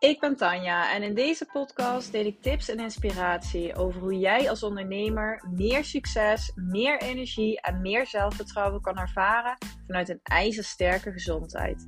Ik ben Tanja en in deze podcast deel ik tips en inspiratie over hoe jij als ondernemer meer succes, meer energie en meer zelfvertrouwen kan ervaren vanuit een ijzersterke gezondheid.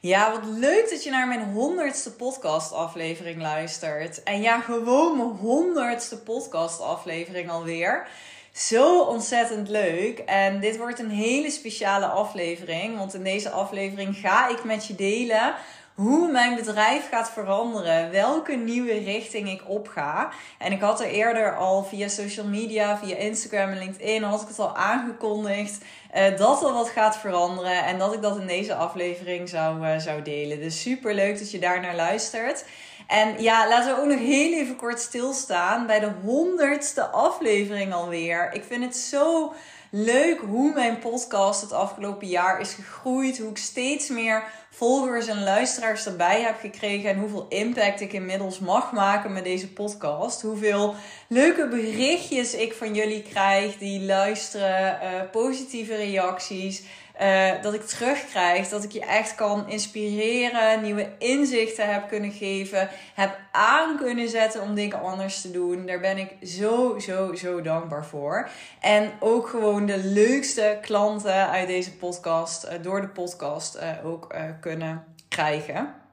Ja, wat leuk dat je naar mijn honderdste podcastaflevering luistert. En ja, gewoon mijn honderdste podcastaflevering alweer. Zo ontzettend leuk. En dit wordt een hele speciale aflevering. Want in deze aflevering ga ik met je delen hoe mijn bedrijf gaat veranderen. Welke nieuwe richting ik opga. En ik had er eerder al via social media, via Instagram en LinkedIn, had ik het al aangekondigd. Uh, dat er wat gaat veranderen. En dat ik dat in deze aflevering zou, uh, zou delen. Dus super leuk dat je daar naar luistert. En ja, laten we ook nog heel even kort stilstaan bij de honderdste aflevering alweer. Ik vind het zo leuk hoe mijn podcast het afgelopen jaar is gegroeid. Hoe ik steeds meer volgers en luisteraars erbij heb gekregen. En hoeveel impact ik inmiddels mag maken met deze podcast. Hoeveel leuke berichtjes ik van jullie krijg die luisteren. Uh, positieve reacties. Uh, dat ik terugkrijg, dat ik je echt kan inspireren, nieuwe inzichten heb kunnen geven, heb aan kunnen zetten om dingen anders te doen. Daar ben ik zo, zo, zo dankbaar voor. En ook gewoon de leukste klanten uit deze podcast, uh, door de podcast uh, ook kunnen krijgen.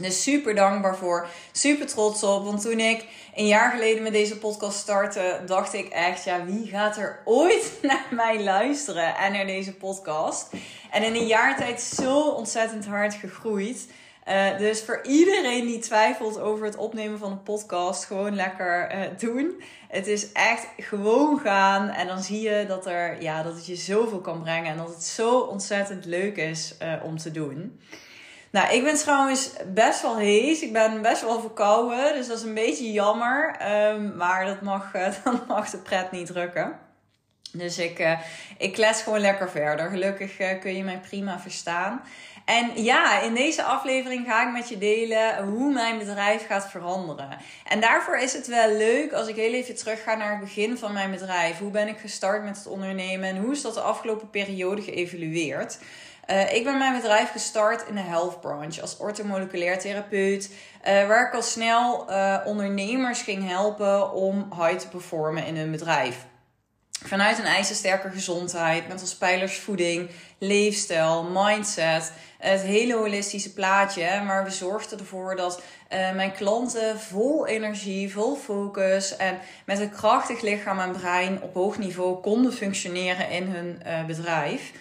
Dus super dankbaar voor. Super trots op. Want toen ik een jaar geleden met deze podcast startte, dacht ik echt, ja, wie gaat er ooit naar mij luisteren en naar deze podcast? En in een jaar tijd zo ontzettend hard gegroeid. Uh, dus voor iedereen die twijfelt over het opnemen van een podcast, gewoon lekker uh, doen. Het is echt gewoon gaan en dan zie je dat, er, ja, dat het je zoveel kan brengen en dat het zo ontzettend leuk is uh, om te doen. Nou, ik ben trouwens best wel hees. Ik ben best wel verkouden. Dus dat is een beetje jammer. Um, maar dat mag, uh, dat mag de pret niet drukken. Dus ik, uh, ik kles gewoon lekker verder. Gelukkig uh, kun je mij prima verstaan. En ja, in deze aflevering ga ik met je delen hoe mijn bedrijf gaat veranderen. En daarvoor is het wel leuk als ik heel even terug ga naar het begin van mijn bedrijf. Hoe ben ik gestart met het ondernemen en hoe is dat de afgelopen periode geëvalueerd? Uh, ik ben mijn bedrijf gestart in de health branch als orthomoleculair therapeut. Uh, waar ik al snel uh, ondernemers ging helpen om high te performen in hun bedrijf. Vanuit een ijzersterke gezondheid, met als pijlers voeding, leefstijl, mindset. Het hele holistische plaatje. Maar we zorgden ervoor dat mijn klanten vol energie, vol focus en met een krachtig lichaam en brein op hoog niveau konden functioneren in hun bedrijf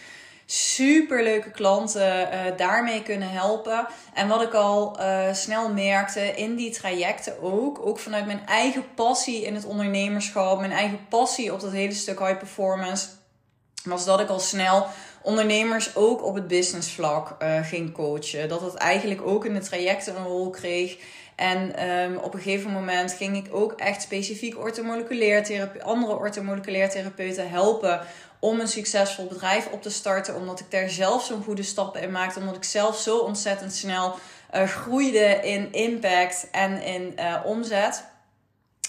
super leuke klanten uh, daarmee kunnen helpen. En wat ik al uh, snel merkte in die trajecten ook, ook vanuit mijn eigen passie in het ondernemerschap, mijn eigen passie op dat hele stuk high performance, was dat ik al snel ondernemers ook op het businessvlak uh, ging coachen. Dat het eigenlijk ook in de trajecten een rol kreeg. En um, op een gegeven moment ging ik ook echt specifiek orthomoleculair therapie, andere orthomoleculair therapeuten helpen om een succesvol bedrijf op te starten. Omdat ik daar zelf zo'n goede stappen in maakte. Omdat ik zelf zo ontzettend snel uh, groeide in impact en in uh, omzet.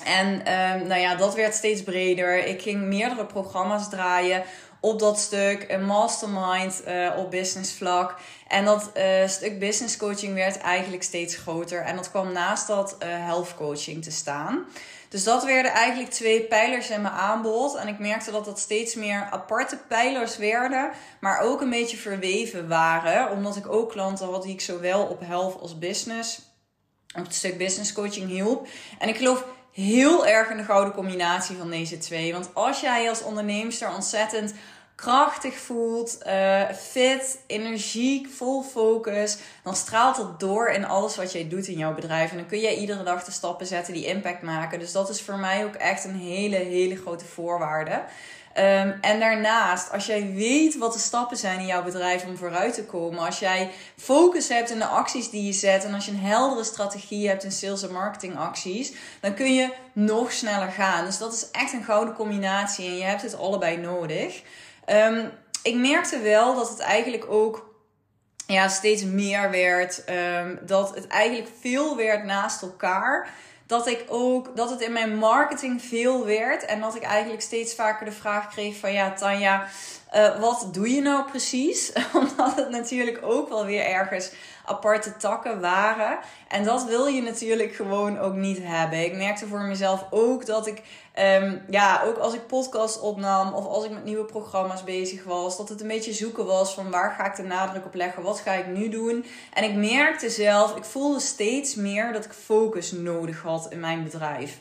En um, nou ja, dat werd steeds breder. Ik ging meerdere programma's draaien op dat stuk. Een mastermind uh, op business vlak. En dat uh, stuk business coaching werd eigenlijk steeds groter. En dat kwam naast dat uh, health coaching te staan. Dus dat werden eigenlijk twee pijlers in mijn aanbod. En ik merkte dat dat steeds meer aparte pijlers werden, maar ook een beetje verweven waren. Omdat ik ook klanten had die ik zowel op health als business, op het stuk business coaching hielp. En ik geloof heel erg in de gouden combinatie van deze twee. Want als jij als onderneemster ontzettend krachtig voelt, uh, fit, energiek, vol focus, dan straalt dat door in alles wat jij doet in jouw bedrijf. En dan kun jij iedere dag de stappen zetten die impact maken. Dus dat is voor mij ook echt een hele, hele grote voorwaarde. Um, en daarnaast, als jij weet wat de stappen zijn in jouw bedrijf om vooruit te komen, als jij focus hebt in de acties die je zet en als je een heldere strategie hebt in sales en marketing acties, dan kun je nog sneller gaan. Dus dat is echt een gouden combinatie en je hebt het allebei nodig. Um, ik merkte wel dat het eigenlijk ook ja, steeds meer werd. Um, dat het eigenlijk veel werd naast elkaar. Dat ik ook, dat het in mijn marketing veel werd. En dat ik eigenlijk steeds vaker de vraag kreeg van ja, Tanja, Uh, wat doe je nou precies? Omdat het natuurlijk ook wel weer ergens aparte takken waren. En dat wil je natuurlijk gewoon ook niet hebben. Ik merkte voor mezelf ook dat ik, um, ja, ook als ik podcast opnam of als ik met nieuwe programma's bezig was, dat het een beetje zoeken was van waar ga ik de nadruk op leggen, wat ga ik nu doen. En ik merkte zelf, ik voelde steeds meer dat ik focus nodig had in mijn bedrijf.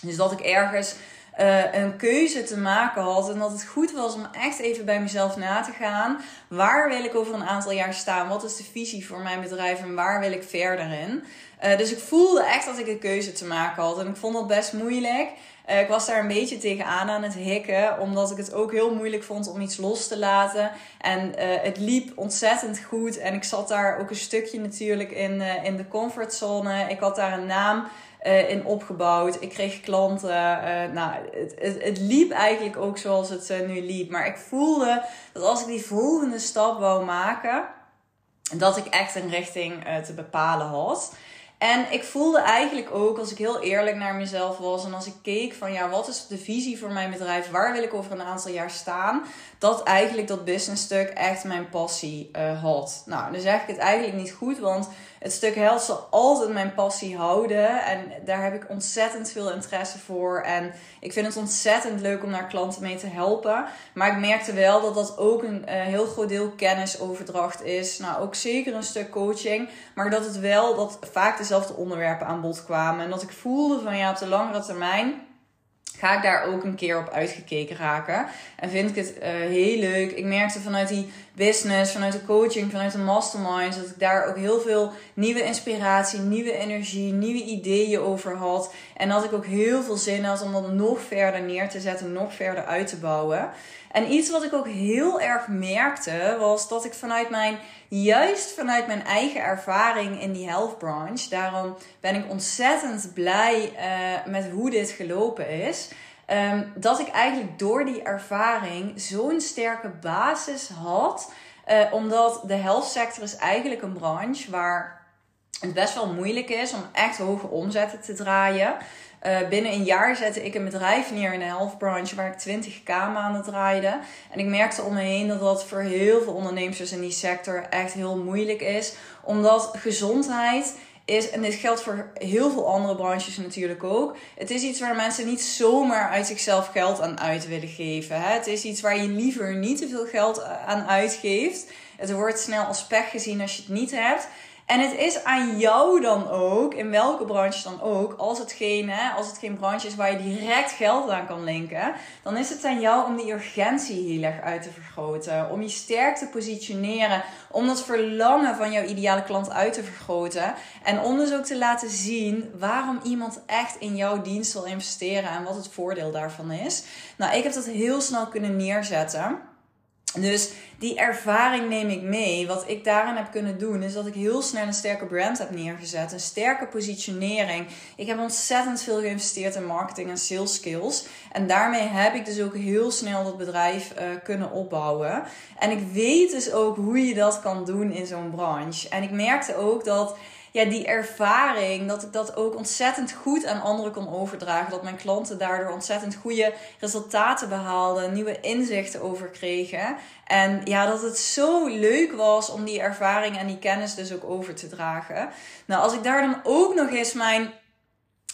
Dus dat ik ergens uh, een keuze te maken had. En dat het goed was om echt even bij mezelf na te gaan. Waar wil ik over een aantal jaar staan? Wat is de visie voor mijn bedrijf en waar wil ik verder in? Uh, dus ik voelde echt dat ik een keuze te maken had. En ik vond dat best moeilijk. Uh, ik was daar een beetje tegenaan aan het hikken, omdat ik het ook heel moeilijk vond om iets los te laten. En uh, het liep ontzettend goed. En ik zat daar ook een stukje natuurlijk in, uh, in de comfortzone. Ik had daar een naam in opgebouwd. Ik kreeg klanten. Nou, het, het, het, liep eigenlijk ook zoals het nu liep. Maar ik voelde dat als ik die volgende stap wou maken, dat ik echt een richting te bepalen had. En ik voelde eigenlijk ook, als ik heel eerlijk naar mezelf was en als ik keek van ja, wat is de visie voor mijn bedrijf, waar wil ik over een aantal jaar staan, dat eigenlijk dat businessstuk echt mijn passie uh, had. Nou, dan zeg ik het eigenlijk niet goed, want het stuk health zal altijd mijn passie houden. En daar heb ik ontzettend veel interesse voor. En ik vind het ontzettend leuk om naar klanten mee te helpen. Maar ik merkte wel dat dat ook een uh, heel groot deel kennisoverdracht is. Nou, ook zeker een stuk coaching. Maar dat het wel dat vaak dezelfde onderwerpen aan bod kwamen. En dat ik voelde van ja, op de langere termijn ga ik daar ook een keer op uitgekeken raken. En vind ik het uh, heel leuk. Ik merkte vanuit die business, vanuit de coaching, vanuit de masterminds, dat ik daar ook heel veel nieuwe inspiratie, nieuwe energie, nieuwe ideeën over had. En dat ik ook heel veel zin had om dat nog verder neer te zetten, nog verder uit te bouwen. En iets wat ik ook heel erg merkte, was dat ik vanuit mijn, juist vanuit mijn eigen ervaring in die health branch, daarom ben ik ontzettend blij uh, met hoe dit gelopen is. Um, dat ik eigenlijk door die ervaring zo'n sterke basis had. Uh, omdat de health sector is eigenlijk een branche waar het best wel moeilijk is om echt hoge omzetten te draaien. Uh, binnen een jaar zette ik een bedrijf neer in de health branche waar ik 20k maanden draaide. En ik merkte om me heen dat dat voor heel veel ondernemers in die sector echt heel moeilijk is. Omdat gezondheid is, en dit geldt voor heel veel andere branches natuurlijk ook. Het is iets waar mensen niet zomaar uit zichzelf geld aan uit willen geven. Hè? Het is iets waar je liever niet te veel geld aan uitgeeft. Het wordt snel als pech gezien als je het niet hebt. En het is aan jou dan ook, in welke branche dan ook, als het geen, hè, als het geen branche is waar je direct geld aan kan linken, dan is het aan jou om die urgentie heel erg uit te vergroten. Om je sterk te positioneren, om dat verlangen van jouw ideale klant uit te vergroten. En om dus ook te laten zien waarom iemand echt in jouw dienst wil investeren en wat het voordeel daarvan is. Nou, ik heb dat heel snel kunnen neerzetten. Dus die ervaring neem ik mee. Wat ik daarin heb kunnen doen, is dat ik heel snel een sterke brand heb neergezet. Een sterke positionering. Ik heb ontzettend veel geïnvesteerd in marketing en sales skills. En daarmee heb ik dus ook heel snel dat bedrijf uh, kunnen opbouwen. En ik weet dus ook hoe je dat kan doen in zo'n branche. En ik merkte ook dat ja, die ervaring, dat ik dat ook ontzettend goed aan anderen kon overdragen. Dat mijn klanten daardoor ontzettend goede resultaten behaalden, nieuwe inzichten over kregen. En ja, dat het zo leuk was om die ervaring en die kennis dus ook over te dragen. Nou, als ik daar dan ook nog eens mijn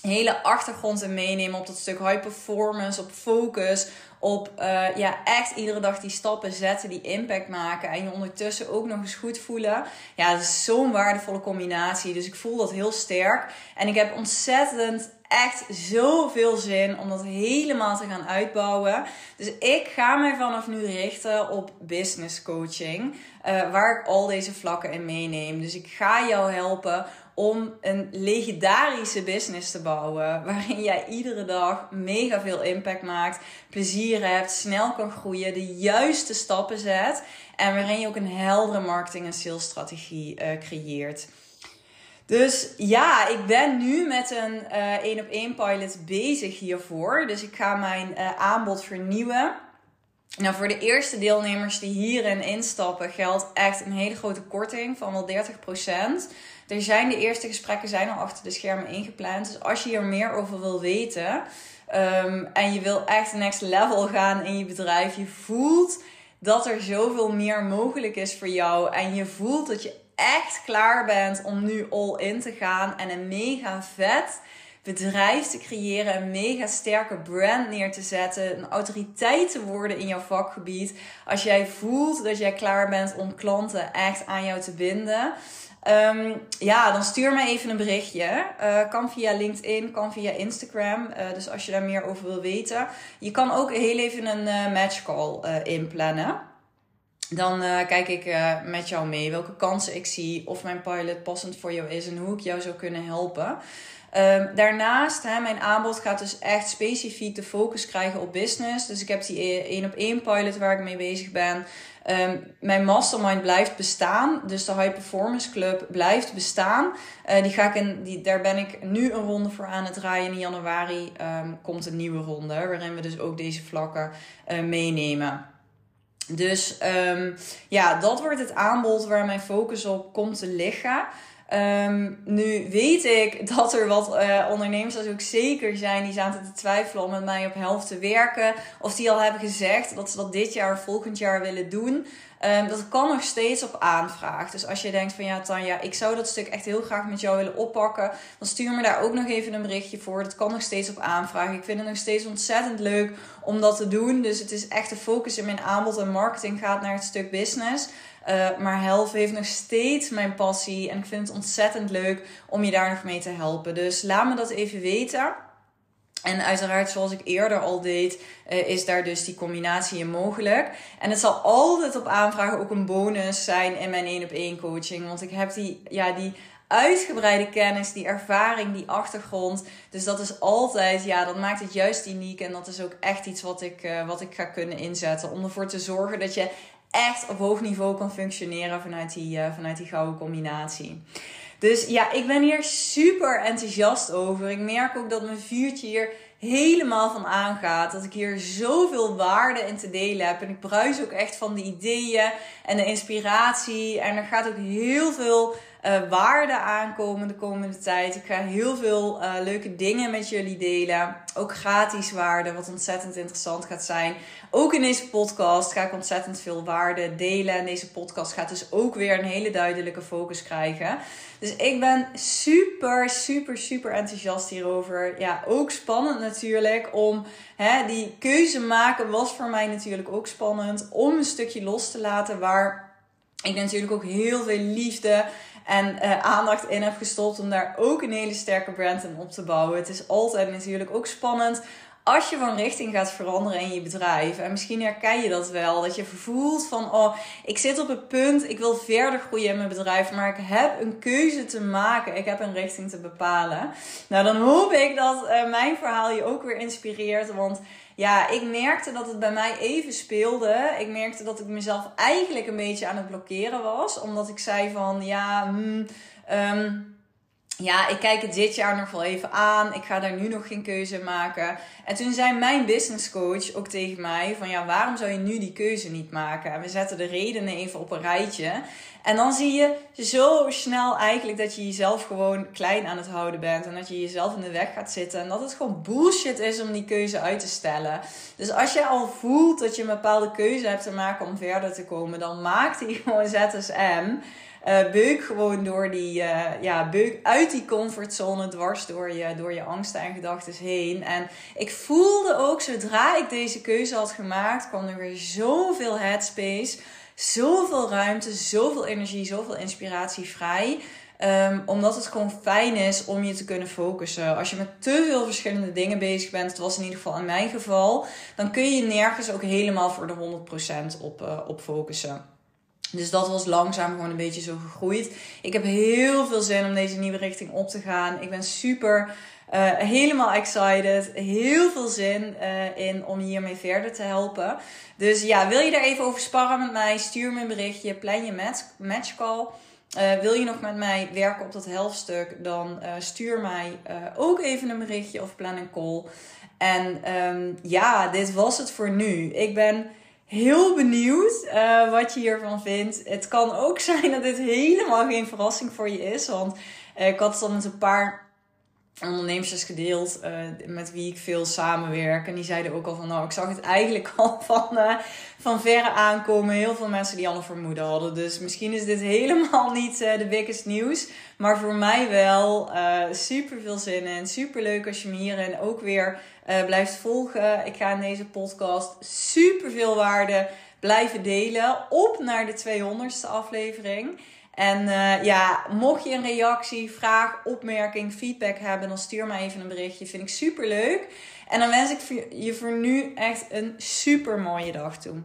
hele achtergrond in meeneem op dat stuk high performance, op focus, op uh, ja, echt iedere dag die stappen zetten die impact maken. En je ondertussen ook nog eens goed voelen. Ja, dat is zo'n waardevolle combinatie. Dus ik voel dat heel sterk. En ik heb ontzettend echt zoveel zin om dat helemaal te gaan uitbouwen. Dus ik ga mij vanaf nu richten op business coaching. Uh, waar ik al deze vlakken in meeneem. Dus ik ga jou helpen om een legendarische business te bouwen. Waarin jij iedere dag mega veel impact maakt, plezier hebt, snel kan groeien, de juiste stappen zet. En waarin je ook een heldere marketing- en salesstrategie uh, creëert. Dus ja, ik ben nu met een één uh, op één pilot bezig hiervoor. Dus ik ga mijn uh, aanbod vernieuwen. Nou, voor de eerste deelnemers die hierin instappen, geldt echt een hele grote korting van wel 30%. Er zijn de eerste gesprekken zijn al achter de schermen ingepland. Dus als je hier meer over wil weten um, en je wil echt next level gaan in je bedrijf, je voelt dat er zoveel meer mogelijk is voor jou en je voelt dat je echt klaar bent om nu all in te gaan en een mega vet bedrijf te creëren, een mega sterke brand neer te zetten, een autoriteit te worden in jouw vakgebied. Als jij voelt dat jij klaar bent om klanten echt aan jou te binden. Ehm, ja, dan stuur me even een berichtje. Uh, kan via LinkedIn, kan via Instagram. Uh, dus als je daar meer over wil weten. Je kan ook heel even een uh, matchcall inplannen. Dan kijk ik met jou mee welke kansen ik zie, of mijn pilot passend voor jou is en hoe ik jou zou kunnen helpen. Um, daarnaast, hè, mijn aanbod gaat dus echt specifiek de focus krijgen op business. Dus ik heb die één op één pilot waar ik mee bezig ben. Um, mijn mastermind blijft bestaan. Dus de High Performance Club blijft bestaan. Uh, die ga ik in, die, daar ben ik nu een ronde voor aan het draaien. In januari um, komt een nieuwe ronde. Waarin we dus ook deze vlakken uh, meenemen. Dus ja, dat wordt het aanbod waar mijn focus op komt te liggen. Um, nu weet ik dat er wat uh, ondernemers dat ook zeker zijn die zaten te twijfelen om met mij op helft te werken. Of die al hebben gezegd dat ze dat dit jaar of volgend jaar willen doen. Um, dat kan nog steeds op aanvraag. Dus als je denkt van ja Tanja, ik zou dat stuk echt heel graag met jou willen oppakken. Dan stuur me daar ook nog even een berichtje voor. Dat kan nog steeds op aanvraag. Ik vind het nog steeds ontzettend leuk om dat te doen. Dus het is echt de focus in mijn aanbod en marketing gaat naar het stuk business. Uh, maar health heeft nog steeds mijn passie. En ik vind het ontzettend leuk om je daar nog mee te helpen. Dus laat me dat even weten. En uiteraard, zoals ik eerder al deed, uh, is daar dus die combinatie in mogelijk. En het zal altijd op aanvraag ook een bonus zijn in mijn 1 op 1 coaching. Want ik heb die, ja, die uitgebreide kennis, die ervaring, die achtergrond. Dus dat is altijd, ja, dat maakt het juist uniek. En dat is ook echt iets wat ik, uh, wat ik ga kunnen inzetten. Om ervoor te zorgen dat je echt op hoog niveau kan functioneren vanuit die, uh, vanuit die gouden combinatie. Dus ja, ik ben hier super enthousiast over. Ik merk ook dat mijn vuurtje hier helemaal van aangaat. Dat ik hier zoveel waarde in te delen heb. En ik bruis ook echt van de ideeën en de inspiratie. En er gaat ook heel veel uh, waarde aankomen de komende tijd. Ik ga heel veel uh, leuke dingen met jullie delen. Ook gratis waarde, wat ontzettend interessant gaat zijn. Ook in deze podcast ga ik ontzettend veel waarde delen. En deze podcast gaat dus ook weer een hele duidelijke focus krijgen. Dus ik ben super, super, super enthousiast hierover. Ja, ook spannend natuurlijk om hè, die keuze maken was voor mij natuurlijk ook spannend. Om een stukje los te laten waar ik natuurlijk ook heel veel liefde en uh, aandacht in heb gestopt om daar ook een hele sterke brand in op te bouwen. Het is altijd natuurlijk ook spannend als je van richting gaat veranderen in je bedrijf. En misschien herken je dat wel. Dat je voelt van, oh, ik zit op het punt, ik wil verder groeien in mijn bedrijf. Maar ik heb een keuze te maken. Ik heb een richting te bepalen. Nou, dan hoop ik dat uh, mijn verhaal je ook weer inspireert. Want ja, ik merkte dat het bij mij even speelde. Ik merkte dat ik mezelf eigenlijk een beetje aan het blokkeren was. Omdat ik zei van, ja, hmm, um, ja, ik kijk het dit jaar nog wel even aan. Ik ga daar nu nog geen keuze maken. En toen zei mijn business coach ook tegen mij van ja, waarom zou je nu die keuze niet maken? En we zetten de redenen even op een rijtje. En dan zie je zo snel eigenlijk dat je jezelf gewoon klein aan het houden bent. En dat je jezelf in de weg gaat zitten. En dat het gewoon bullshit is om die keuze uit te stellen. Dus als je al voelt dat je een bepaalde keuze hebt te maken om verder te komen, dan maak die gewoon ZSM. Uh, beuk gewoon door die, uh, ja, beuk uit die comfortzone dwars door je, door je angsten en gedachten heen. En ik voelde ook, zodra ik deze keuze had gemaakt, kwam er weer zoveel headspace, zoveel ruimte, zoveel energie, zoveel inspiratie vrij. Um, omdat het gewoon fijn is om je te kunnen focussen. Als je met te veel verschillende dingen bezig bent, dat was in ieder geval in mijn geval, dan kun je nergens ook helemaal voor de 100% op, uh, op focussen. Dus dat was langzaam gewoon een beetje zo gegroeid. Ik heb heel veel zin om deze nieuwe richting op te gaan. Ik ben super uh, helemaal excited. Heel veel zin uh, in om hiermee verder te helpen. Dus ja, wil je daar even over sparren met mij? Stuur me een berichtje. Plan je match, matchcall. Uh, wil je nog met mij werken op dat helftstuk? Dan stuur mij ook even een berichtje of plan een call. En um, ja, dit was het voor nu. Ik ben heel benieuwd uh, wat je hiervan vindt. Het kan ook zijn dat dit helemaal geen verrassing voor je is. Want uh, ik had het al met een paar ondernemers gedeeld uh, met wie ik veel samenwerk. En die zeiden ook al van, nou, ik zag het eigenlijk al van, uh, van verre aankomen. Heel veel mensen die al een vermoeden hadden. Dus misschien is dit helemaal niet uh, de biggest nieuws. Maar voor mij wel super veel zin in. Super leuk als je me hierin ook weer blijft volgen. Ik ga in deze podcast super veel waarde blijven delen. Op naar de 200ste aflevering. En uh, ja, mocht je een reactie, vraag, opmerking, feedback hebben, dan stuur me even een berichtje. Vind ik super leuk. En dan wens ik je voor nu echt een super mooie dag toe.